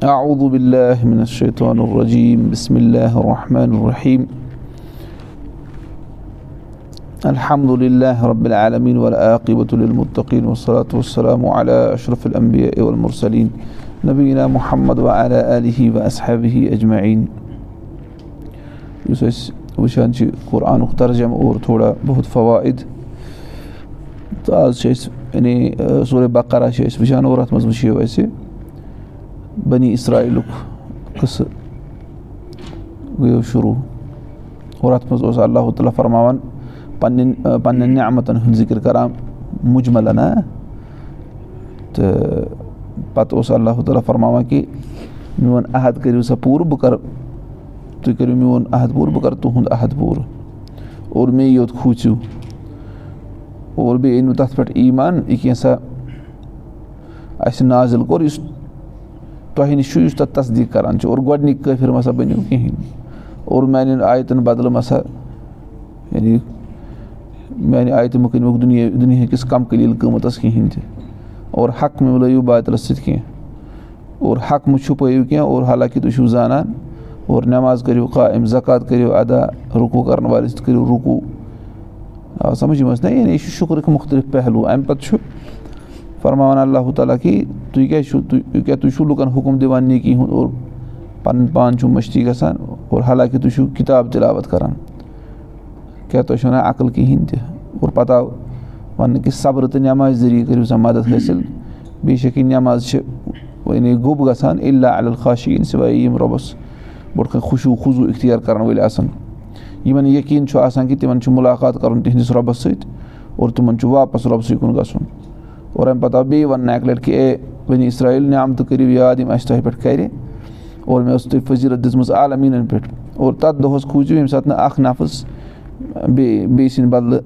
أعوذ بالله من الشيطان الرجيم بسم الله الرحمن الرحيم الحمد لله رب العالمين والعاقبة للمتقين والصلاة والسلام على أشرف الأنبياء والمرسلين نبينا محمد وعلى آله وأصحابه أجمعين یُس أسۍ وٕچھان چھِ قرآنُک ترجم اور تھوڑا بہت فوائد تہٕ آز چھِ أسۍ یعنی سورہ بقرہ چھِ أسۍ وٕچھان اور اَتھ منٛز وٕچھو اَسہِ بنی اسرایلُک قٕصہٕ گٔیو شروٗع اور اَتھ منٛز اوس اللہ تعالیٰ فرماوان. پنٛنٮ۪ن پنٛنٮ۪ن نعمتَن ہُنٛد ذِکِر کَران مُجملن تہٕ پَتہٕ اوس اللہ تعالیٰ فرماوان کہِ میون عہد کٔرِو سا پوٗرٕ بہٕ کَرٕ تُہۍ کٔرِو میون عہد پوٗرٕ بہٕ کَرٕ تُہُنٛد عہد پوٗرٕ اور مے یوت کھوٗژِو اور بیٚیہِ أنِو تَتھ تۄہہِ نِش چھُ یُس تَتھ تصدیٖق کَران چھُ اور گۄڈنِکۍ کٲفِر مَسا بٔنِو کِہیٖنۍ اور میانٮ۪ن آیتَن بَدلہٕ مَسا یعنی میانہِ آیتہِ مہٕ دُنیا دُنہِکِس کَم قلیٖل قۭمَتَس کِہیٖنۍ تہِ اور حق مہٕ مِلٲیِو باتلَس سۭتۍ کینٛہہ اور حق مہٕ چھُپٲیِو کینٛہہ اور حالانکہِ تُہۍ چھُو زانان اور نٮ۪ماز کٔرِو قایِم زکات کٔرِو ادا رُکوٗ کَرَن والٮ۪ن سۭتۍ کٔرِو رُکوٗ۔ آ سَمٕجھ یِم ٲسۍ نہ یعنی یہِ چھُ شُکرٕکۍ مُختٔلِف پہلوٗ اَمہِ پَتہٕ چھُ فرماوان اللہ تعالیٰ کہِ تُہۍ کیٛازِ چھُو کیٛاہ تُہۍ چھُو لُکَن حُکُم دِوان نیکی ہُنٛد اور پَنُن پان چھُو مٔشتی گژھان اور حالانکہِ تُہۍ چھُو کِتاب تِلاوت کَران کیٛاہ تۄہہِ چھُو وَنان عقل کِہیٖنۍ تہِ اور پَتہٕ آو وَننہٕ کہِ صبرٕ تہٕ نٮ۪مازِ ذٔریعہٕ کٔرِو سا مَدد حٲصِل بے شک یہِ نٮ۪ماز چھِ یعنی گوٚب گژھان اللہ الخاشیٖن سِوایے یِم رۄبَس برونٛٹھ کَنۍ خوشوٗ خوٗضوٗ اِختیار کَرَن وٲلۍ آسان یِمَن یقیٖن چھُ آسان کہِ تِمَن چھُ مُلاقات کَرُن تِہنٛدِس رۄبَس سۭتۍ اور اَمہِ پَتہٕ آو بیٚیہِ وَننہٕ اَکہِ لَٹہِ کہِ اے ؤنی اِسرایل نعمتہٕ کٔرِو یاد یِم اَسہِ تۄہہِ پٮ۪ٹھ کَرِ اور مےٚ ٲس تۄہہِ فٔضیٖلت دِژمٕژ عالمیٖنَن پٮ۪ٹھ اور تَتھ دۄہَس کھوٗژِو ییٚمہِ ساتہٕ نہٕ اَکھ نفٕس بیٚیہِ بیٚیہِ سٕنٛدِ بدلہٕ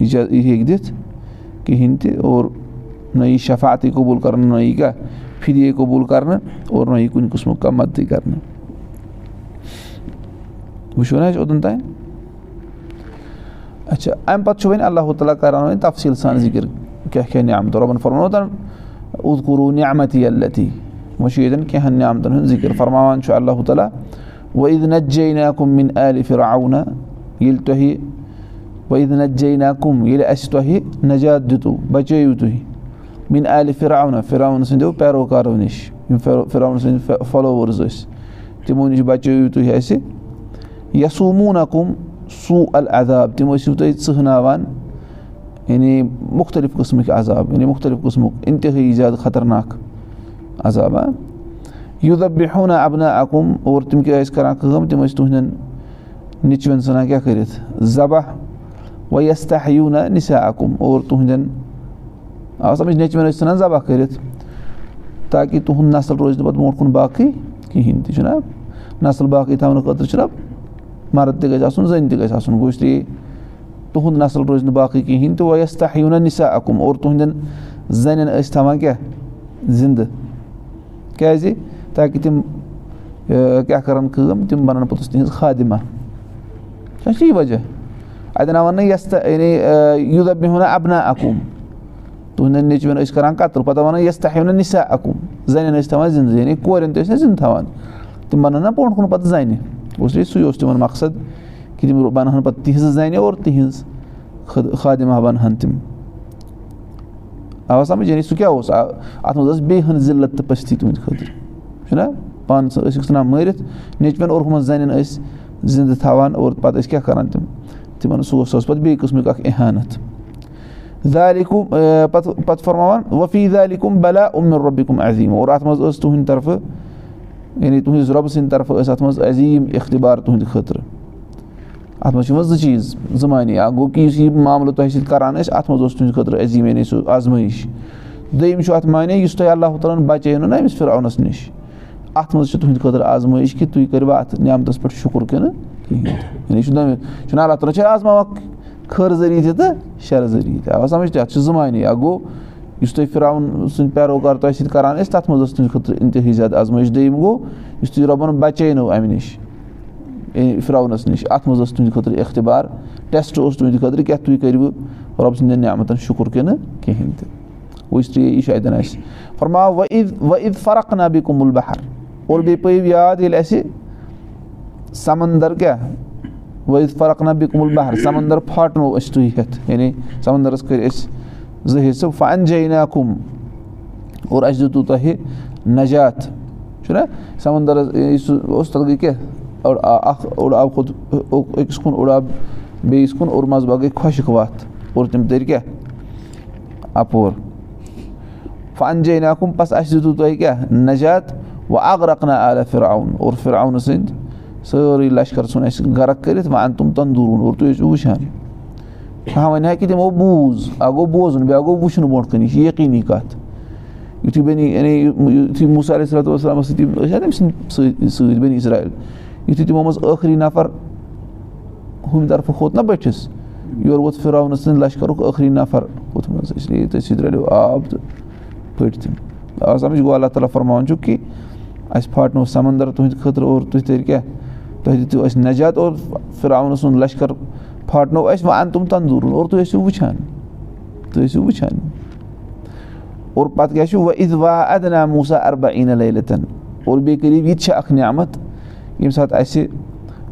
یہِ ہیٚکہِ دِتھ کِہیٖنۍ تہِ اور نہ یی شفاعتٕے قبوٗل کَرنہٕ نہ یی کیٛاہ فِرے قبوٗل کَرنہٕ اور نہ یی کُنہِ قٕسمُک کانٛہہ مدتٕے کَرنہٕ وٕچھو نہ اَسہِ اوٚتَن تام اچھا اَمہِ پَتہٕ چھُ وۄنۍ اللہ تعالیٰ کَران وۄنۍ تفصیٖل سان ذِکِر کیٛاہ کیٛاہ نعمتہٕ رۄبَن فرمو تَن اُدکوٗروٗ نعمتی اللتی وۄنۍ چھُ ییٚتٮ۪ن کینٛہہ ہَن نعمتَن ہُنٛد ذِکِر فرماوان چھُ اللہ تعالیٰ وعید نجے نا کُم مِن عالہِ فِراونا ییٚلہِ تۄہہِ وعید نجے نا کُم ییٚلہِ اَسہِ تۄہہِ نجات دِتوٗ بَچٲیِو تُہۍ مِن عالہِ فِراونا فِراوُن سٕنٛدیو پیروکارو نِش یِم فِراوُن سٕنٛدۍ فالووٲرٕز ٲسۍ تِمو نِش بَچٲیِو تُہۍ اَسہِ یسوٗموٗنا کُم سوٗ العذاب. تِم ٲسِو تُہۍ ژٕہناوان یعنی مُختٔلِف قٕسمٕکۍ عذاب یعنی مُختٔلِف قٕسمُک اِنتِہٲیی زیادٕ خطرناک عذاب. ہا یوٗتاہ بِہونا اَبنا اکُم اور تِم کیٛاہ ٲسۍ کَران کٲم تِم ٲسۍ تُہنٛدٮ۪ن نیٚچوٮ۪ن ژھٕنان کیٛاہ کٔرِتھ ذبح ویستاہ یوٗنا نِسا اکُم اور تُہنٛدٮ۪ن آ سَمٕجھ نیٚچوٮ۪ن ٲسۍ ژھٕنان ذبح کٔرِتھ تاکہِ تُہُنٛد نسل روزِ نہٕ پَتہٕ برونٛٹھ کُن باقٕے کِہیٖنۍ تہِ چھُنہ نسل باقٕے تھاونہٕ خٲطرٕ چھُنہ مَرٕد تہِ گژھِ آسُن زٔنۍ تہِ گژھِ آسُن گوٚو اس لیے تُہُنٛد نسل روزِ نہٕ باقٕے کِہیٖنۍ تہٕ ویستاہ یوٗنا نِسا اکُم اور تُہنٛدٮ۪ن زَنٮ۪ن ٲسۍ تھاوان کیٛاہ؟ زِندٕ۔ کیٛازِ؟ تاکہِ تِم کیٛاہ کَرَن کٲم؟ تِم بَنَن پوٚتُس تِہِنٛز خادِمہ۔ کیٛاہ چھِ یہِ وجہ۔ اَتٮ۪ن آو وَننہٕ یَستہٕ یعنی یوٗتاہ بیٚہونا اَبنا اکُم تُہنٛدٮ۪ن نیٚچوٮ۪ن ٲسۍ کَران کَتٕر پَتہٕ وَنان یَستاہ ہیوٗ نہ نِسا اکُم زَنٮ۪ن ٲسۍ تھاوان زِندٕ یعنی کورٮ۪ن تہِ ٲسۍ نہ زِندٕ تھاوان۔ تِم بَنَن نہ برونٛٹھ کُن پَتہٕ زَنہِ۔ اوس سُے اوس تِمَن مقصد کہِ تِم بَنہٕ ہَن پَتہٕ تِہنٛزٕ زَنہِ اور تِہِنٛز خادِمہ بَنہٕ ہَن تِم۔ آوا سَمٕجھ؟ یعنی سُہ کیٛاہ اوس؟ اَتھ منٛز ٲس بیٚیہِ ہن ضِلت تہٕ پٔستی تُہٕنٛدِ خٲطرٕ۔ چھُنہ پانہٕ ٲسِکھ ژھٕنان مٲرِتھ نیٚچوٮ۪ن اور ہُمَن زَنٮ۪ن ٲسۍ زِندٕ تھاوان اور پَتہٕ ٲسۍ کیٛاہ کَران تِم؟ تِمَن سُہ اوس سُہ پَتہٕ بیٚیہِ قٕسمُک اَکھ احانت۔ دالِکُم پَتہٕ پَتہٕ فرماوان وفی دالِکُم بلا عُمر رۄبِکُم عظیٖم اور اَتھ منٛز ٲس تُہٕنٛدِ طرفہٕ یعنی تُہٕنٛدِس رۄبہٕ سٕنٛدِ طرفہٕ ٲس اَتھ منٛز عظیٖم اختبار تُہٕنٛدِ خٲطرٕ اَتھ منٛز چھِ یِوان زٕ چیٖز زٕ معنی اَکھ گوٚو کہِ یُس یہِ معاملہٕ تۄہہِ سۭتۍ کَران ٲسۍ اَتھ منٛز اوس تُہٕنٛدِ خٲطرٕ عظیٖم یعنی سُہ آزمٲیش دوٚیِم چھُ اَتھ معنی یُس تۄہہِ اللہ تعالیٰ ہَن بَچٲیو نہ أمِس فِراونَس نِش اَتھ منٛز چھِ تُہٕنٛدِ خٲطرٕ آزمٲیش کہِ تُہۍ کٔرِوا اَتھ نعمتَس پٮ۪ٹھ شُکُر کِنہٕ کِہیٖنۍ یعنی چھُنہ اللہ تعالیٰ چھِ آزماوان خٲر ذٔریعہٕ تہِ تہٕ شَرٕ ذٔریعہٕ تہِ آو سَمٕجھ تہِ اَتھ چھِ زٕ معنی اَکھ گوٚو یُس تُہۍ فِراوُن سٕنٛدۍ پیروکار تۄہہِ سۭتۍ کَران ٲسۍ تَتھ منٛز ٲس تُہٕنٛدِ خٲطرٕ اِنتِہٲیی زیادٕ آزمٲیش دوٚیِم گوٚو یُس تُہۍ رۄبَن بَچٲینو اَمہِ نِش فِراونَس نِش اَتھ منٛز ٲس تُہٕنٛدِ خٲطرٕ اختبار. ٹٮ۪سٹ اوس تُہٕنٛدِ خٲطرٕ کیٛاہ تُہۍ کٔرِو رۄبہٕ سٕنٛدٮ۪ن نعمتَن شُکُر کِنہٕ کِہیٖنۍ تہِ اس لیے یہِ چھُ اَتٮ۪ن اَسہِ فرماو وَعید وعید فرق نبی کُمُل بہر اور بیٚیہِ پٲیِو یاد ییٚلہِ اَسہِ سَمنٛدر کیٛاہ وعید فرق نبی کُمُل بہر سَمنٛدر پھاٹنو أسۍ تُہۍ ہٮ۪تھ یعنی سَمنٛدرَس کٔرۍ أسۍ زٕ حِصہٕ فن جینا کُم اور اَسہِ دیُتوٗ تۄہہِ نجات. چھُنہ سَمنٛدرَس اوس تَتھ گٔے کیٛاہ اَکھ اوٚڑ آب کھوٚت أکِس کُن اوٚڑ آب بیٚیِس کُن اور منٛزٕ باغ گٔے خۄشِک وَتھ اور تِم تٔرۍ کیٛاہ اَپور فن جینا کُم پَتہٕ اَسہِ دیُتوٗ تۄہہِ کیٛاہ نجات وۄنۍ اکھ رَقنا عالیٰ فِراوُن اور فِراونہٕ سٕنٛدۍ سٲرٕے لَشکَر ژھُن اَسہِ غرق کٔرِتھ وۄنۍ اَن تِم تندوٗرُن اور تُہۍ ٲسِو وٕچھان کانٛہہ وَنہِ ہا کہِ تِمو بوٗز اَکھ گوٚو بوزُن بیٛاکھ گوٚو وٕچھُن برونٛٹھ کَنہِ یہِ چھِ یقیٖنی کَتھ یُتھُے بَنی یعنی یُتھُے علیہ صلاتُ وسلامَس سۭتۍ ٲسۍ ہا تٔمۍ سٕنٛدۍ سۭتۍ سۭتۍ بٔنی اسرایل یُتھُے تِمو منٛز ٲخری نفر ہُمہِ طرفہٕ کھوٚت نہ بٔٹھِس یورٕ ووت فِراونہٕ سٕنٛدۍ لَشکَرُک ٲخری نفر ووٚتھ منٛز اِسلیے تٔتھۍ سۭتۍ رَلیو آب تہٕ پھٔٹۍ تِم آ سَمجھ گوٚو اللہ تعالیٰ فرماوان چھُکھ کہِ اَسہِ پھاٹنو سَمنٛدر تُہٕنٛدِ خٲطرٕ اور تُہۍ تٔرۍ کیٛاہ تۄہہِ دِتِو اَسہِ نجات اور فِراونہٕ سُنٛد لَشکَر پھاٹنو اَسہِ وۄنۍ اَن تِم تندوٗرُن اور تُہۍ ٲسِو وٕچھان تُہۍ ٲسِو وٕچھان اور پَتہٕ کیٛاہ چھُ وَ اِد وا اَدنا موٗسا اَربا عیٖن لَتَن اور بیٚیہِ کٔرِو یہِ تہِ چھِ اَکھ نعمت ییٚمہِ ساتہٕ اَسہِ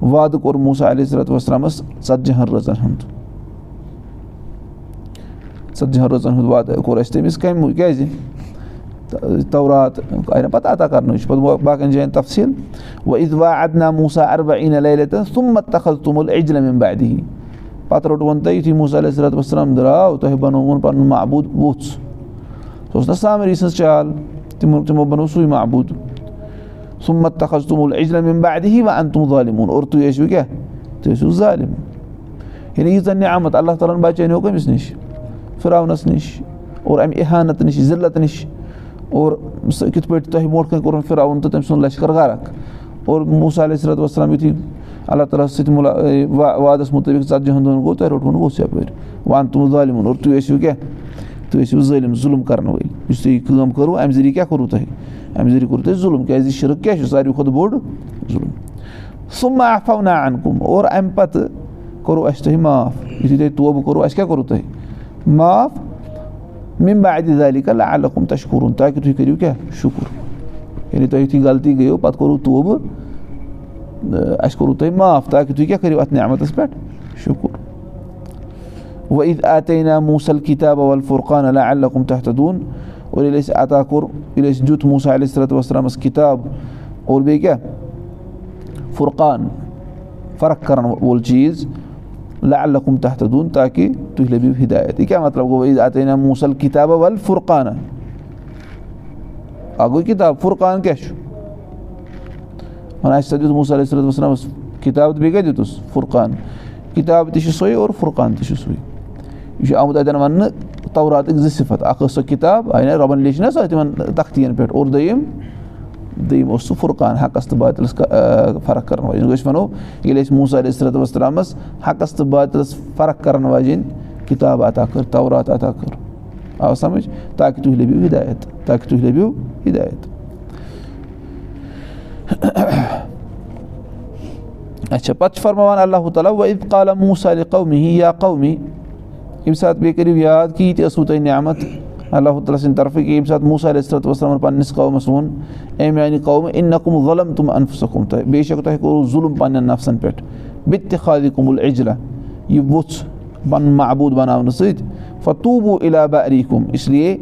وعدٕ کوٚر موٗسا علیہ صلاتُ وَسلامَس ژَتجِہَن رٲژَن ہُنٛد۔ ژَتجِہَن رٲژَن ہُنٛد وعدٕ کوٚر اَسہِ تٔمِس کَمہِ کیٛازِ؟ تورات آیہِ نہ عطا کَرنہٕ یہِ چھُ پَتہٕ جایَن تفصیٖل۔ وا اَدنا موٗسا اَربا عیٖن لَتَن سُمت تخل توٚمُل اِجلم اَمہِ بادی پَتہٕ روٚٹوُن تۄہہِ یُتھُے موٗسا علیہ صلاتُ وَسلام درٛاو تۄہہِ بَنووُن پَنُن محبوٗد ووٚژھ سُہ اوس نہ سامری سٕنٛز چال تِمو تِمو بَنوو سُے محبوٗد سُمت تخل توٚمُل اِجلم اَمہِ بادی وۄنۍ اَن تِم ظالِموٗن. اور تُہۍ ٲسِو کیٛاہ تُہۍ ٲسِو ظالِم یعنی ییٖژاہ نعمت. اللہ تعالیٰ ہَن بَچٲنو کٔمِس نِش فِراونَس نِش اور اَمہِ احانت نِش ضِلعت نِش اور سُہ کِتھ پٲٹھۍ تۄہہِ برونٛٹھ کَنۍ کوٚرُن فِراوُن تہٕ تٔمۍ سُنٛد لَشکَر غرق اور علیہ صلاتُ وَسلام یُتھُے اللہ تعالیٰ ہَس سۭتۍ وادَس مُطٲبِق ژَتجِہَن دۄہَن گوٚو تۄہہِ روٚٹوُن گوٚژھ یَپٲرۍ وۄنۍ اَن تِم ظٲلِمُن اور تُہۍ ٲسِو کیٛاہ تُہۍ ٲسِو ظٲلِم ظُلم کَرَن وٲلۍ یُس تُہۍ یہِ کٲم کٔروٕ اَمہِ ذٔریعہٕ کیٛاہ کوٚروٕ تۄہہِ اَمہِ ذٔریعہٕ کوٚروٕ تۄہہِ ظُلم کیٛازِ یہِ شِرک کیٛاہ چھُ ساروی کھۄتہٕ بوٚڑ ظُلم سُما اَفونا اَن کُم اور اَمہِ پَتہٕ کوٚروٕ اَسہِ تۄہہِ معاف یُتھُے تۄہہِ توبہٕ کوٚروٕ اَسہِ کیٛاہ کوٚروٕ تۄہہِ معاف مِمبا عدِ علی کَل عالکُم تَشکوٗرُن تاکہِ تُہۍ کٔرِو کیٛاہ شُکُر یعنی تۄہہِ یُتھُے غلطی گٔیو پَتہٕ کوٚروٕ توبہٕ اَسہِ کوٚروٕ تۄہہِ معاف تاکہِ تُہۍ کیٛاہ کٔرِو اَتھ نعمتَس پٮ۪ٹھ شُکُر وَ عید آتے نا موٗسل کِتاب وَل فُرقان اللہ علیکُم تحت دوٗن اور ییٚلہِ اَسہِ عطا کوٚر ییٚلہِ اَسہِ دیُت موٗسا علیہ صلاتُ وَسلامَس کِتاب اور بیٚیہِ کیٛاہ فُرقان فرق کَرَن وول چیٖز اللہ علیکُم تحت دوٗن تاکہِ تُہۍ لٔبِو ہِدایت۔ یہِ کیٛاہ مطلب؟ گوٚو عید آتے نا موٗسل کِتاب؟ وَل فُرقانہ اَکھ گوٚو کِتاب فُرقان۔ کیٛاہ چھُ وَنان اَسہِ ہسا یہِ چھُ آمُت اَتٮ۪ن وَننہٕ توراتٕکۍ زٕ صِفت اَکھ ٲس سۄ کِتاب آیہِ نا رۄبَن لیٚچھ نہ سۄ تِمَن تختیٖیَن پٮ۪ٹھ اور دوٚیِم دوٚیِم اوس سُہ فُرقان حقَس تہٕ باتِلَس فرق کَرَن واجیٚنۍ أسۍ وَنو ییٚلہِ أسۍ موٗسا علیہ صلاتُ وَسلامَس حقَس تہٕ باتِلَس فرق کَرَن واجیٚنۍ کِتاب عطا کٔر تورات عطا کٔر آو سَمٕجھ تاکہِ تُہۍ لٔبِو ہِدایت تاکہِ تُہۍ لٔبِو ہِدایت اچھا پَتہٕ چھُ فرماوان اللہُ تعالیٰ وَ قالا موٗسا علی قومی یا قومی ییٚمہِ ساتہٕ بیٚیہِ کٔرِو یاد کہِ یہِ تہِ ٲسوٕ تۄہہِ نعمت اللہُ تعالیٰ سٕنٛدِ طرفہٕ کہِ ییٚمہِ ساتہٕ موٗسا علیہ صلاتُ وسلامَن پَنٕنِس قومَس ووٚن اے میٛانہِ قومہٕ اِن نقم غلم تِم اَنفسکُم تۄہہِ بے شک تۄہہِ کوٚروٕ ظُلم پنٛنٮ۪ن نفسَن پٮ۪ٹھ بِتہِ تہِ خالہِ کُمُل اِجلا یہِ ووٚژھ پَنُن محبوٗد بَناونہٕ سۭتۍ فتوٗبوٗ علی کُم اِسلیے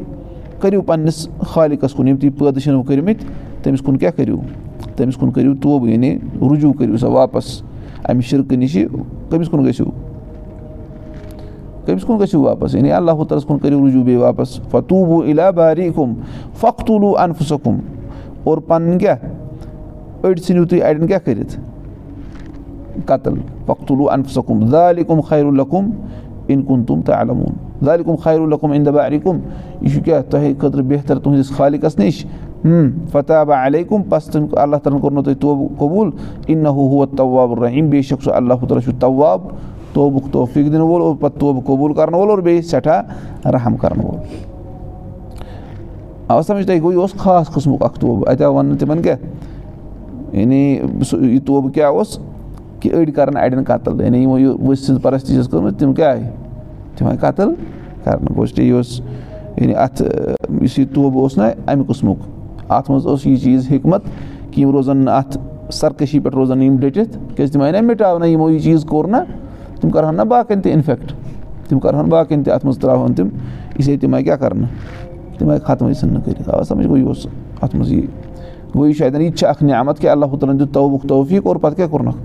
کٔرِو پنٛنِس خالِقَس کُن یِم تُہۍ پٲدٕ چھِنو کٔرمٕتۍ تٔمِس کُن کیٛاہ کٔرِو تٔمِس کُن کٔرِو توبہٕ یعنی رُجوٗع کٔرِو سا واپَس اَمہِ شِرکہٕ نِشہِ کٔمِس کُن گٔژھِو کٔمِس کُن گٔژھِو واپَس یعنی اللہُ تعالیٰ ہَس کُن کٔرِو رُجوٗع بیٚیہِ واپَس فتوٗبوٗ عِلاباری کُم فخلوٗ اَنفُسکُم اور پَنٕنۍ کیٛاہ أڑۍ ژھٕنِو تُہۍ اَڑٮ۪ن کیٛاہ کٔرِتھ قتٕل فختلوٗ اَنفُسکُم دالِکُم خیرُلکُم اِن کُن تُم تہٕ عَلموٗن دالِکُم خیرُلکُم اِن دَبارِکُم یہِ چھُ کیٛاہ تۄہہِ خٲطرٕ بہتر تُہٕنٛدِس خالِقَس نِش فتابہ علیکُم پَس تٔمۍ اللہ تعالیٰ ہَن کوٚرمُت تۄہہِ توبہٕ قبوٗل اِن ہُہ طواب الرحیٖم بے شک سُہ اللہ تعالیٰ چھُ طواب توبُک توفیٖق دِنہٕ وول اور پَتہٕ توبہٕ قبوٗل کَرَن وول اور بیٚیہِ سٮ۪ٹھاہ رحم کَرَن وول اَوا سَمجھ تۄہہِ گوٚو یہِ اوس خاص قٕسمُک اَکھ توبہٕ اَتہِ آو وَننہٕ تِمَن کیٛاہ یعنی سُہ یہِ توبہٕ کیٛاہ اوس کہِ أڑۍ کَرَن اَڑٮ۪ن قتٕل یعنی یِمو یہِ ؤسۍ سٕنٛز پَرَستی چھَس کٔرمٕژ تِم کیٛاہ آیہِ تِم آیہِ قتٕل کَرنہٕ گوٚو یہِ اوس یعنی اَتھ یُس یہِ توبہٕ اوس نہ اَمہِ قٕسمُک اَتھ منٛز اوس یہِ چیٖز حکمت کہِ یِم روزَن نہٕ اَتھ سرکٔشی پٮ۪ٹھ روزَن نہٕ یِم ڈٔٹِتھ کیٛازِ تِم آیہِ نہ مِٹاونہٕ یِمو یہِ چیٖز کوٚر نہ تِم کَرٕہَن نہ باقٕیَن تہِ اِنفٮ۪کٹ تِم کَرٕہَن باقٕیَن تہِ اَتھ منٛز ترٛاوہَن تِم اِسلیے تِم آیہِ کیٛاہ کَرنہٕ تِم آیہِ ختمٕے ژھٕننہٕ کٔرِتھ آ سَمٕجھ گوٚو یہِ اوس اَتھ منٛز یہِ گوٚو یہِ اَتٮ۪ن یہِ تہِ چھِ اَکھ نعمت کہِ اللہ ہَن دیُت توبُک توفیٖق اور پَتہٕ کیٛاہ کوٚرنَکھ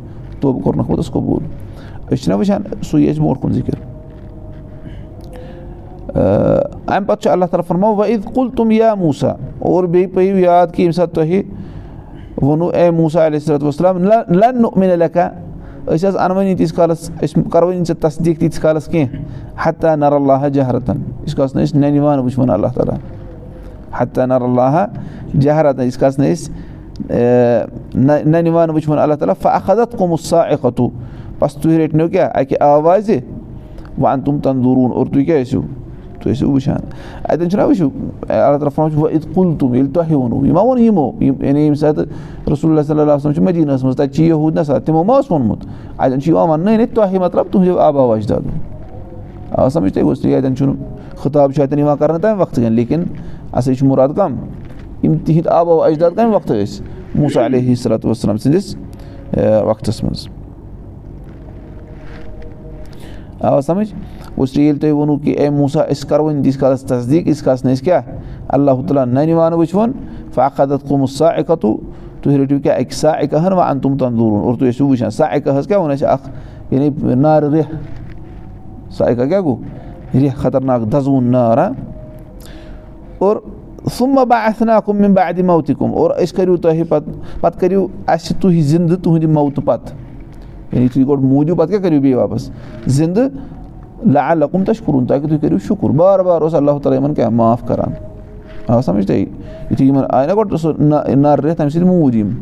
توبہٕ کوٚرنَکھ پوٚتُس قبوٗل۔ أسۍ چھِنہ وٕچھان سُے اَسہِ برونٛٹھ کُن ذِکِر۔ اَمہِ پَتہٕ چھُ اللہ وَ عید کُل تِم یا موٗسا اور بیٚیہِ پٲیِو یاد کہِ ییٚمہِ ساتہٕ تۄہہِ ووٚنوٗ اے موٗسا علیہ صلاتُ وسلام لَن مِنہِ لیکھا أسۍ حظ اَنوٲنی تیٖتِس کالَس أسۍ کَروٲنی ژےٚ تصدیٖق تیٖتِس کالَس کینٛہہ حتہ نَر اللہ جہرتَن یِژھ کالَس نہٕ أسۍ نَنہِ وان وٕچھون اللہ تعالیٰ حتہ نَر اللہ جہرتَن یِژھ کالَس نہٕ أسۍ نَنہِ وان وٕچھون اللہ تعالیٰ فخت قومُت سا اقتوٗ بَس تُہۍ رٔٹنو کیٛاہ اَکہِ آوازِ وَ اَن تِم تَندوٗروٗن اور تُہۍ کیٛاہ ٲسِو تُہۍ ٲسِو وٕچھان اَتٮ۪ن چھُنہ وٕچھِو اللہ تعالیٰ وَ کُل تِم ییٚلہِ تۄہہِ ووٚنوُ یہِ ما ووٚن یِمو یِم یعنی ییٚمہِ ساتہٕ رسول اللہ صلی اللہ وسلم چھُ مدیٖنَس منٛز تَتہِ چھِ یہوٗد نہ سا تِمو ما اوس ووٚنمُت اَتٮ۪ن چھُ یِوان وَننہٕ تۄہہِ مطلب تُہُنٛدیو آبا اجدادو آ سَمٕجھ تُہۍ تُہۍ اَتٮ۪ن چھُنہٕ خطاب چھُ اَتٮ۪ن یِوان کَرنہٕ تَمہِ وقتہٕ کٮ۪ن لیکِن اَسے چھُ مُراد کَم یِم تِہِنٛدۍ آبا اجداد کَمہِ وقتہٕ ٲسۍ موٗسا علیہ صلاتُ وسلم سٕنٛدِس وقتَس منٛز آ سَمٕجھ گوٚژھ ییٚلہِ تۄہہِ ووٚنوُ کہِ اے موٗسا أسۍ کَرو وۄنۍ تیٖتِس کالَس تصدیٖق ییٖتِس کالَس نہٕ أسۍ کیٛاہ اللہ تعالیٰ نَنہِ وانہٕ وٕچھون فاقت قومُت سا اِقتوٗ تُہۍ رٔٹِو کیٛاہ اَکہِ سا اِکہن وَ اَن تِم تَندوٗرُن اور تُہۍ ٲسِو وٕچھان سا اِکہ حظ کیٛاہ ووٚن اَسہِ اَکھ یعنی نارٕ رٮ۪ہہ سا اِکہ کیٛاہ گوٚو رٮ۪ہہ خطرناک دَزوُن نار ہا اور سُمہ با اَتھِ نا کُم با اَدِ موتہِ کُم اور أسۍ کٔرِو تۄہہِ پَتہٕ پَتہٕ کٔرِو اَسہِ تُہۍ زِندٕ تُہٕنٛدِ موتہٕ پَتہٕ یعنی تُہۍ گۄڈٕ موٗدِو پَتہٕ کیٛاہ کٔرِو بیٚیہِ واپَس. زِندٕ لا لَکُم تَشکُرُن تاکہِ تُہۍ کٔرِو شُکُر. بار بار اوس اللہ تعالیٰ یِمَن کیٛاہ معاف کَران آ سَمٕجھ تۄہہِ یُتھُے یِمَن آے نہ گۄڈٕ سُہ نَر رٮ۪تھ تَمہِ سۭتۍ موٗدۍ یِم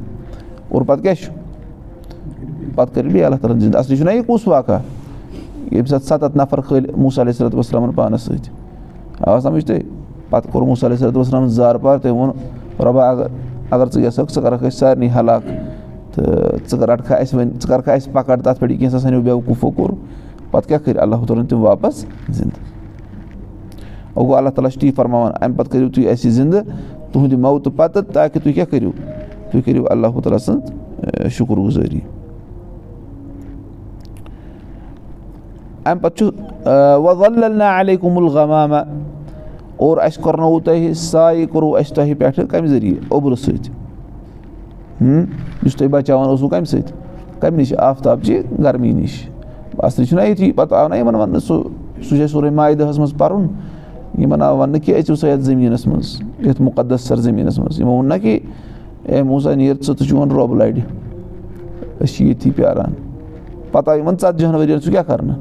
اور پَتہٕ کیٛاہ چھُ پَتہٕ کٔرِو بیٚیہِ اللہ تعالیٰ. ہَن زِندٕ اَصلی چھُنہ یہِ کُس واقعہ ییٚمہِ ساتہٕ سَتَتھ نَفر کھٲلۍ موٗسا علیہ صلاتُ وسلامَن پانَس سۭتۍ آ سَمٕجھ تُہۍ پَتہٕ کوٚر موٗسا علیہ صلاتُ وسلامَن زارٕ پار تٔمۍ ووٚن رۄبا اگر اگر ژٕ یَژھکھ ژٕ کَرَکھ أسۍ سارنٕے ہلاک تہٕ ژٕ رَٹکھا اَسہِ وۄنۍ ژٕ کَرکھا اَسہِ پَکَڑ تَتھ پٮ۪ٹھ یہِ کینٛژھا سَنیو بیوقوٗفو کوٚر پَتہٕ کیٛاہ کٔرۍ اللہ تعالیٰ ہَن تِم واپَس زِندٕ وۄنۍ گوٚو اللہ تعالیٰ چھُ تی فرماوان اَمہِ پَتہٕ کٔرِو تُہۍ اَسہِ زِندٕ تُہُنٛدِ موتہٕ پَتہٕ تاکہِ تُہۍ کیٛاہ کٔرِو تُہۍ کٔرِو اللہ تعالیٰ سٕنٛز شُکُر گُزٲری اَمہِ پَتہٕ چھُ وَلہ علیکُم الغمامہ اور اَسہِ کوٚرنووُ تۄہہِ سایہِ کوٚروُ اَسہِ تۄہہِ پٮ۪ٹھٕ کَمہِ ذٔریعہٕ اوٚبرٕ سۭتۍ یُس تۄہہِ بَچاوان اوسوُ کَمہِ سۭتۍ کَمہِ نِش آفتابچہِ گرمی نِش اَصلی چھُنہ یُتھُے پَتہٕ آو نہ یِمَن وَننہٕ سُہ سُہ چھِ اَسہِ سورُے مایدَہَس منٛز پَرُن یِمَن آو وَننہٕ کہِ أژِو سا یَتھ زٔمیٖنَس منٛز یَتھ مُقدس سَر زٔمیٖنَس منٛز یِمو ووٚن نہ کہِ اے موٗسا نیر ژٕ تہٕ چون رۄب لَڑِ أسۍ چھِ ییٚتھی پیاران پَتہٕ آو یِمَن ژَتجِہَن ؤرِیَن سُہ کیٛاہ کَرنہٕ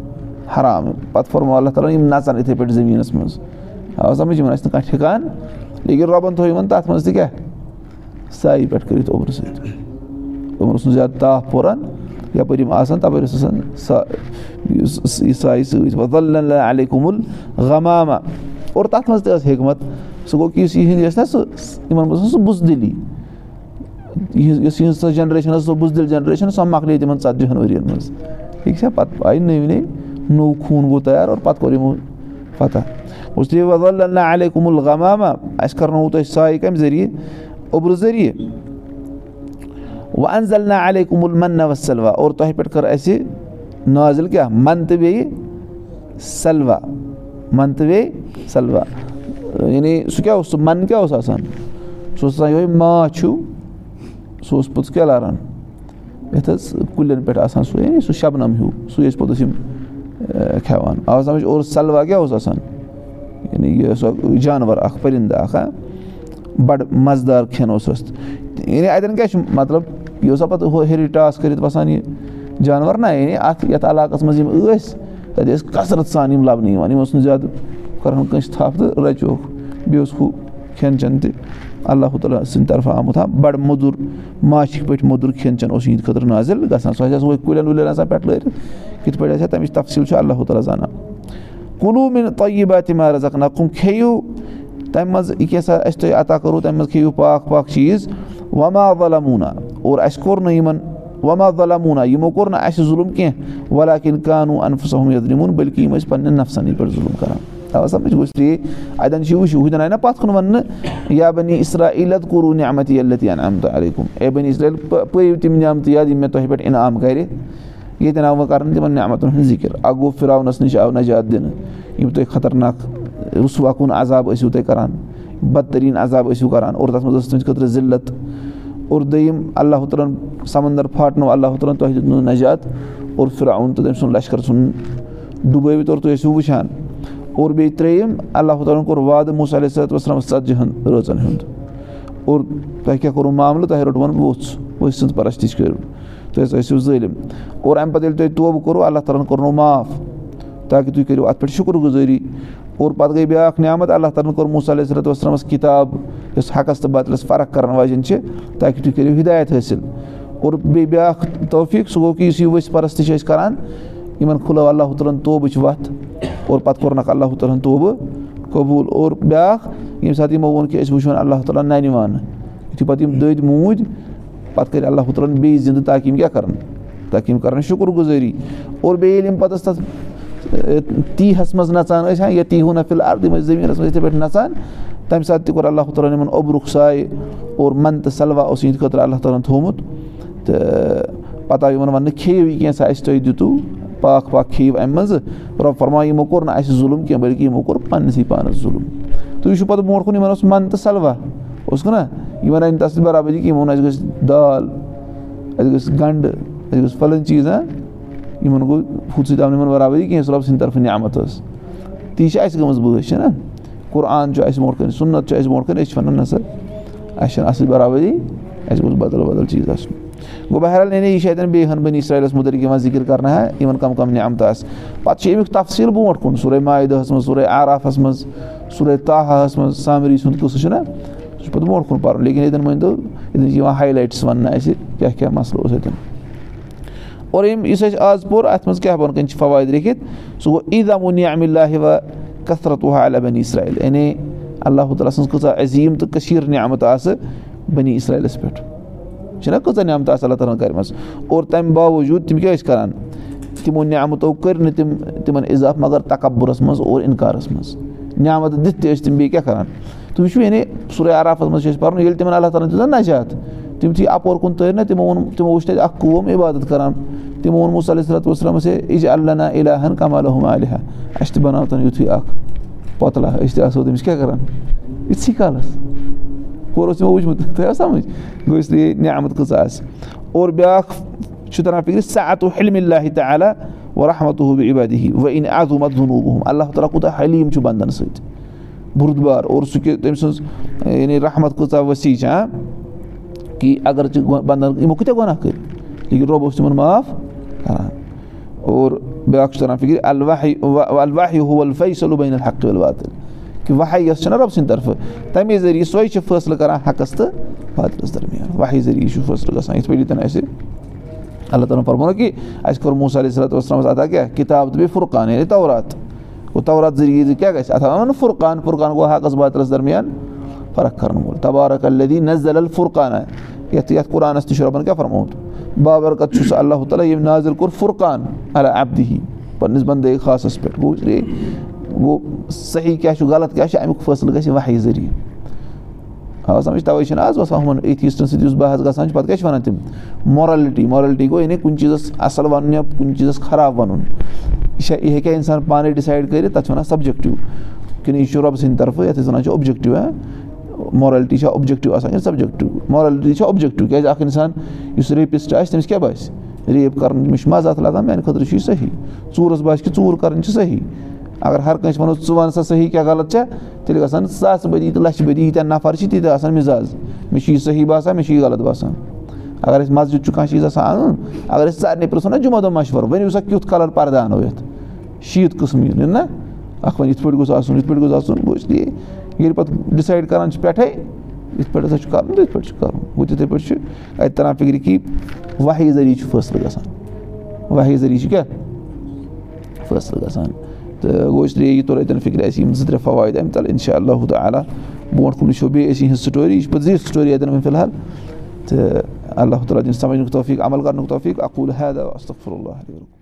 حرام پَتہٕ فورمو اللہ تعالیٰ یِم نَژَن یِتھَے پٲٹھۍ زٔمیٖنَس منٛز آو سَمٕجھ یِمَن آسہِ نہٕ کانٛہہ ٹھِکان لیکِن رۄبَن تھوٚو یِمَن تَتھ منٛز تہِ کیٛاہ سایہِ پٮ۪ٹھ کٔرِتھ اوٚبرٕ سۭتۍ۔ یِمَن اوس نہٕ زیادٕ تاپھ پھوران یَپٲرۍ یِم آسان تَپٲرۍ اوس آسان سا یہِ سایہِ سۭتۍ۔ وَلہ علیکُم الغمامہ اور تَتھ منٛز تہِ ٲس حکمت سُہ گوٚو کہِ یُس یِہِنٛدۍ ٲسۍ نہ سُہ یِمَن منٛز اوس سُہ بُزدِلی۔ یِہٕنٛز یۄس یِہٕنٛز سۄ جَنریشَن ٲس سۄ بُزدِل جَنریشَن سۄ مۄکلے تِمَن ژَتجِہَن ؤرِیَن منٛز۔ ٹھیٖک چھا پَتہٕ آیہِ نٔوۍ نٔوۍ نوٚو خوٗن گوٚو تیار اور پَتہٕ کوٚر یِمو پَتہ اوس تُہۍ وَلہ علیکُم الغمامہ اَسہِ کَرنووُ تۄہہِ سایہِ کَمہِ ذٔریعہٕ اوٚبرٕ ذٔریعہٕ وۄنۍ اَنزَل علیکُم المنّا وَسلوا اور تۄہہِ پٮ۪ٹھ کٔر اَسہِ نازِل کیٛاہ مَن تہٕ بیٚیہِ سَلوا مَن تہٕ بیٚیہِ سَلوا یعنی سُہ کیٛاہ اوس سُہ مَن کیٛاہ اوس آسان سُہ اوس آسان یِہوٚے ماچھ ہیوٗ سُہ اوس پوٚتُس کیٛاہ لاران یَتھ حظ کُلٮ۪ن پٮ۪ٹھ آسان سُہ سُہ شَبنَم ہیوٗ سُے ٲسۍ پوٚتُس یِم کھٮ۪وان آو سَمٕجھ اور سَلوا کیٛاہ اوس آسان یعنی یہِ سۄ جانوَر اَکھ پٔرِنٛدٕ اَکھ ہا بَڑٕ مَزٕدار کھٮ۪ن اوس اَسہِ۔ یعنی اَتٮ۪ن کیٛاہ چھُ مطلب یہِ اوسا پَتہٕ ہُہ ہیٚرِ ٹاس کٔرِتھ وَسان یہِ جانوَر نہ یعنی اَتھ یَتھ علاقَس منٛز یِم ٲسۍ تَتہِ ٲسۍ کثرت سان یِم لَبنہٕ یِوان یِم اوس نہٕ زیادٕ کَرہون کٲنٛسہِ تھَپھ تہٕ رَچوکھ۔ بیٚیہِ اوس ہُہ کھٮ۪ن چٮ۪ن تہِ اللہ تعالیٰ سٕنٛدِ طرفہٕ آمُت۔ ہا بَڑٕ موٚدُر ماچھِکۍ پٲٹھۍ موٚدُر کھٮ۪ن چٮ۪ن اوس یِہِنٛدِ خٲطرٕ نازِل گژھان۔ سُہ ہا سُہ کُلٮ۪ن وُلٮ۪ن آسان پٮ۪ٹھ لٲرِتھ کِتھ پٲٹھۍ آسہِ ہا تَمِچ تفصیٖل چھُ اللہ تعالیٰ زانان۔ کُنوُہ مِنٹ تۄہہِ باتہِ مارَ زَکنا کھیٚیِو تَمہِ منٛز یہِ کیٛاہ سا اَسہِ تۄہہِ عطا کوٚروٕ تَمہِ منٛز کھیٚیِو پاک چیٖز۔ وَما وَلموٗنا اور اَسہِ کوٚر نہٕ یِمَن وَما وَلموٗنا یِمو کوٚر نہٕ اَسہِ ظُلُم کینٛہہ وَلا کِنۍ قانوٗ اَنفُسم یَتھ نِمُن بٔلکہِ یِم ٲسۍ پنٛنٮ۪ن نفسَنٕے پٮ۪ٹھ ظُلُم کَران۔ اَتٮ۪ن چھِ وٕچھِو ہُتٮ۪ن آیہِ نہ پَتھ کُن وَننہٕ یا بَنی اِسرا عیٖلت کوٚروٗ نعمتی اللتی انعمت علیکُم۔ اے بَنی اِسرایل پٲیِو تِم نعمتہٕ یاد یِم مےٚ تۄہہِ پٮ۪ٹھ اِنعام کَرِ۔ ییٚتٮ۪ن آو وۄنۍ کَرنہٕ تِمَن نعمتَن ہُنٛد ذِکِر۔ اَکھ گوٚو فِراونَس نِش آو نجات دِنہٕ۔ یِم تۄہہِ خطرناک رُسوا کُن عذاب ٲسِو تُہۍ کَران بدتریٖن عذاب ٲسِو کَران۔ اور تَتھ منٛز ٲس تُہٕنٛدِ خٲطرٕ ذِلت۔ اور دوٚیِم اللہ تعالیٰ ہَن سَمنٛدر پھاٹنو اللہ تعالیٰ ہَن تۄہہِ دیُتنو نجات۔ اور فِراوُن تہٕ تٔمۍ سُنٛد لشکر ژھُن ڈُبٲوِتھ اور تُہۍ ٲسِو وٕچھان اور بیٚیہِ ترٛیٚیِم اللہ تعالیٰ ہَن کوٚر موسا علیہ صلاتُ وسلام ژَتجی ہَن رٲژَن ہُنٛد۔ اور تۄہہِ کیٛاہ کوٚروٕ معاملہٕ تۄہہِ روٚٹوُن ووٚژھ ؤژھۍ سٕنٛز کٔرِو۔ تُہۍ ٲسِو ظٲلِم اور اَمہِ پَتہٕ ییٚلہِ تۄہہِ توبہٕ کوٚروٕ اللہ تعالیٰ ہَن کوٚرنو معاف۔ تاکہِ تُہۍ کٔرِو اَتھ پٮ۪ٹھ شُکُر گُزٲری اور پَتہٕ گٔے بیٛاکھ نعمت اللہ تعالیٰ ہَن کوٚر موسا علیہ صلاتُ وسلامَس کِتاب یۄس حقَس تہٕ بدلَس فرق کَرَن واجٮ۪ن چھِ تاکہِ تُہۍ کٔرِو ہِدایت حٲصِل۔ اور بیٚیہِ بیٛاکھ توفیٖق سُہ گوٚو کہِ یُس یہِ ؤژھۍ پَرَستی چھِ أسۍ کَران یِمَن کھُلٲو اللہ تعالیٰ ہَن توبٕچ وَتھ اور پَتہٕ کوٚرنَکھ اللہ تعالیٰ ہَن توبہٕ قبوٗل۔ اور بیٛاکھ ییٚمہِ ساتہٕ یِمو ووٚن کہِ أسۍ وٕچھون اللہ تعالیٰ نَنہِ وانہٕ یُتھُے پَتہٕ یِم دٔدۍ موٗدۍ پَتہٕ کٔرۍ اللہ تعالیٰ ہَن بیٚیہِ زِندٕ تاکہِ یِم کیٛاہ کَرَن؟ تاکہِ یِم کَرَن شُکُر گُزٲری اور بیٚیہِ ییٚلہِ یِم پَتہٕ ٲسۍ تَتھ تیٖہَس منٛز نَژان ٲسۍ ہا یا یِم ٲسۍ زٔمیٖنَس منٛز یِتھَے پٲٹھۍ نَژان تَمہِ ساتہٕ تہِ کوٚر اللہ تعالیٰ ہَن یِمَن اوٚبرُک سایہِ اور مَن تہٕ سَلوا اوس یِہِنٛدِ خٲطرٕ اللہ تعالیٰ ہَن تھوٚمُت تہٕ پَتہٕ آو یِمَن وَننہٕ کھیٚیِو یہِ کینٛژھا اَسہِ تۄہہِ دِتوٗ. پاکھ پاکھ کھیٚیِو اَمہِ منٛزٕ رۄب فرما یِمو کوٚر نہٕ اَسہِ ظُلُم کینٛہہ بٔلکہِ یِمو کوٚر پنٛنِسٕے پانَس ظُلُم تُہۍ وٕچھِو پَتہٕ برونٛٹھ کُن یِمَن اوس مَن تہٕ سَلوا اوس نہ یِمَن آیہِ نہٕ تَتھ سۭتۍ برابٔدی کینٛہہ یِمو ووٚن اَسہِ گٔژھ دال. اَسہِ گٔژھ گَنٛڈٕ. اَسہِ گٔژھ پھلٲنۍ چیٖز ہہ یِمَن گوٚو ہُتھ سۭتۍ آو نہٕ یِمَن برابٔدی کینٛہہ یۄس رۄب سٕنٛدِ طرفہٕ نعمت ٲس تی چھِ اَسہِ گٔمٕژ بٲش چھَنہ قُرآن چھُ اَسہِ برونٛٹھ کَنہِ سُنت چھُ اَسہِ برونٛٹھ کَنہِ أسۍ چھِ وَنان نسا اَسہِ چھَنہٕ اَتھ سۭتۍ برابٔدی اَسہِ گوٚژھ بدل بدل چیٖز آسُن گوٚو بہرحال یعنی یہِ چھِ اَتٮ۪ن بیٚیہِ ہَن بٔنی اسرایلَس مُتعلِق یِوان ذِکِر کَرنہٕ ہا یِمَن کَم کَم نعمتہٕ آسہٕ پَتہٕ چھِ اَمیُک تفصیٖل برونٛٹھ کُن سورُے مایدہَس منٛز سورُے عرافَس منٛز سورُے تاہَس منٛز سامری سُنٛد قٕصہٕ چھُنہ سُہ چھُ پَتہٕ برونٛٹھ کُن پَرُن لیکِن ییٚتٮ۪ن مٲنۍتو ییٚتٮ۪ن چھِ یِوان ہاے لایٹٕس وَننہٕ اَسہِ کیٛاہ کیٛاہ مَسلہٕ اوس اَتٮ۪ن اور یِم یُس اَسہِ آز پوٚر اَتھ منٛز کیٛاہ بۄن کَنۍ چھِ فوٲیِد لیکھِتھ سُہ گوٚو عیٖدامُنی عامِ اللہِ وَ کثرت وُ علیٰ بنی اسرایل یعنی اللہ تعالیٰ سٕنٛز کۭژاہ عظیٖم تہٕ کٔشیٖر نعمتہٕ آسہٕ بنی اسرایلَس پٮ۪ٹھ چھِنہ کۭژاہ نعمتہٕ آسہٕ اللہ تعالیٰ ہَن کَرِمَژٕ اور تَمہِ باوجوٗد تِم کیٛاہ ٲسۍ کَران تِمو نعمتو کٔرۍ نہٕ تِم تِمَن اِضافہٕ مگر تَکبُرَس منٛز اور اِنکارَس منٛز نعمتہٕ دِتھ تہِ ٲسۍ تِم بیٚیہِ کیٛاہ کَران تُہۍ وٕچھِو یعنی سورُے عرافَس منٛز چھِ أسۍ پَرُن ییٚلہِ تِمَن اللہ تعالیٰ ہَن دِژ نجات تِم یُتھُے اَپور کُن تٔرۍ نہ تِمو ووٚن تِمو وٕچھ تَتہِ اَکھ قوم عبادت کَران۔ تِمو ووٚن مُصلیٰ صلاتُ وسلامَس ہے یہِ چھِ اللہ علیٰہَن کَمالہُم علیہ اَسہِ تہِ بَناو تَن یُتھُے اَکھ پۄتلا أسۍ تہِ آسو تٔمِس کیٛاہ کَران؟ یِتھسٕے کالَس۔ ہورٕ اوس تِمو وٕچھمُت گوٚو اِسلیے نعمت کۭژاہ آسہِ۔ اور بیٛاکھ چھُ تَران حلمِ اللہِ تعالیٰ کوٗتاہ حلیٖم چھُ بنٛدَن سۭتۍ۔ بُردبار اور سُہ کہِ تٔمۍ سٕنٛز یعنی رحمت کۭژاہ ؤسیع چھِ کہِ اگر ژٕ بنٛدَن یِمو کۭتیاہ گۄناہ کٔرۍ لیکِن رۄب اوس تِمَن معاف کَران اور بیٛاکھ چھُ تَران فِکرِ الواہ الواہ ہُوَل صلبین الحق الواتِل کہِ وَہے یۄس چھَنہ رۄب سٕنٛدِ طرفہٕ تَمے ذٔریعہٕ سۄے چھِ فٲصلہٕ کَران حقَس تہٕ بادلَس درمیان وَہے ذٔریعہٕ چھُ فٲصلہٕ گژھان یِتھ پٲٹھۍ اَسہِ اللہ تعالیٰ ہَن فرمو کہِ اَسہِ کوٚر موسا علیہ صلاتُ وسلامَس اَدا کیٛاہ کِتاب تہٕ بیٚیہِ فُرقان یعنی تورات گوٚو تورات ذٔریعہٕ کیٛاہ گژھِ اَتھ وَنان فُرقان فُرقان گوٚو حقَس بادلَس درمیان فرق کَرَن وول تبارک الدی نزل الفُرقانہ یَتھ یَتھ قرآنَس تہِ چھُ رۄبَن کیٛاہ فرمومُت بابرکت چھُ سُہ اللہ تعالیٰ ییٚمۍ ناظِر کوٚر فُرقان اَبدی پنٛنِس بنٛدے خاصَس پٮ۪ٹھ گوٚو گوٚو صحیح کیٛاہ چھُ غلط کیٛاہ چھُ اَمیُک فٲصلہٕ گژھِ وَہے ذٔریعہٕ آ سَمٕجھ تَوَے چھِنہٕ آز باسان ہُمَن ایتھیٖسٹَن سۭتۍ یُس بحث گژھان چھُ پَتہٕ کیٛاہ چھِ وَنان تِم؟ مورَلٹی مورَلٹی گوٚو یعنی کُنہِ چیٖزَس اَصٕل وَنُن یا کُنہِ چیٖزَس خراب وَنُن. یہِ چھا یہِ ہیٚکیٛاہ اِنسان پانَے ڈِسایڈ کٔرِتھ تَتھ چھِ وَنان سَبجَکٹِو کِنہٕ یہِ چھُ رۄبہٕ سٕنٛدِ طرفہٕ یَتھ أسۍ وَنان چھِ اوٚبجَکٹِو ہہ مورَلٹی چھےٚ اوٚبجَکٹِو آسان کِنہٕ سَبجَکٹِو مورَلٹی چھےٚ اوٚبجَکٹِو کیٛازِ اَکھ اِنسان یُس ریپِسٹ آسہِ تٔمِس کیٛاہ باسہِ ریپ کَرُن تٔمِس چھُ مَزٕ اَتھ لَگان میٛانہِ خٲطرٕ چھُ یہِ صحیح ژوٗرَس باسہِ کہِ ژوٗر کَرٕنۍ چھِ صحیح اگر ہر کٲنٛسہِ وَنو ژٕ وَن سا صحیح کیٛاہ غلط چھےٚ تیٚلہِ گژھان ساسہٕ بٔدی تہٕ لَچھِ بٔدی ییٖتیٛاہ نَفر چھِ تیٖتیٛاہ آسان مِزاز مےٚ چھُ یہِ صحیح باسان مےٚ چھُ یہِ غلط باسان اگر اَسہِ مَسجِد چھُ کانٛہہ چیٖز آسان اَنُن اگر أسۍ سارنٕے پرٛژھو نہ جُمعہ دۄہ مَشوَرٕ ؤنِو سا کیُتھ کَلَر پَردٕ اَنو یَتھ شیٖت قٕسٕم یِن نہ اَکھ وَنہِ یِتھ پٲٹھۍ گوٚژھ آسُن یِتھ پٲٹھۍ گوٚژھ آسُن گوٚو اِسلیے ییٚلہِ پَتہٕ ڈِسایڈ کَران چھِ پٮ۪ٹھَے یِتھ پٲٹھۍ ہَسا چھُ کَرُن تہٕ یِتھ پٲٹھۍ چھُ کَرُن۔ گوٚو تِتھَے پٲٹھۍ چھُ اَتہِ تَران فِکرِ کہِ وَہے ذٔریعہٕ چھُ فٲصلہٕ گژھان۔ وَہے ذٔریعہٕ چھُ کیٛاہ؟ فٲصلہٕ گژھان۔ تہٕ گوٚو اِسلیے یہِ توٚر اَتٮ۪ن فِکرِ اَسہِ یِم زٕ ترٛےٚ فوٲیِد اَمہِ تَل اِنشاء اللہ تعالیٰ برونٛٹھ کُن وٕچھو بیٚیہِ أسۍ یِہٕنٛز سٹوری یہِ چھِ پَتہٕ زِٹھ سٹوری اَتٮ۪ن وۄنۍ فِلحال۔ تہٕ اللہ تعالیٰ دِنۍ سَمجھنُک توفیٖق عمل کَرنُک توفیٖق۔ اَقوٗل حید استغفر اللہ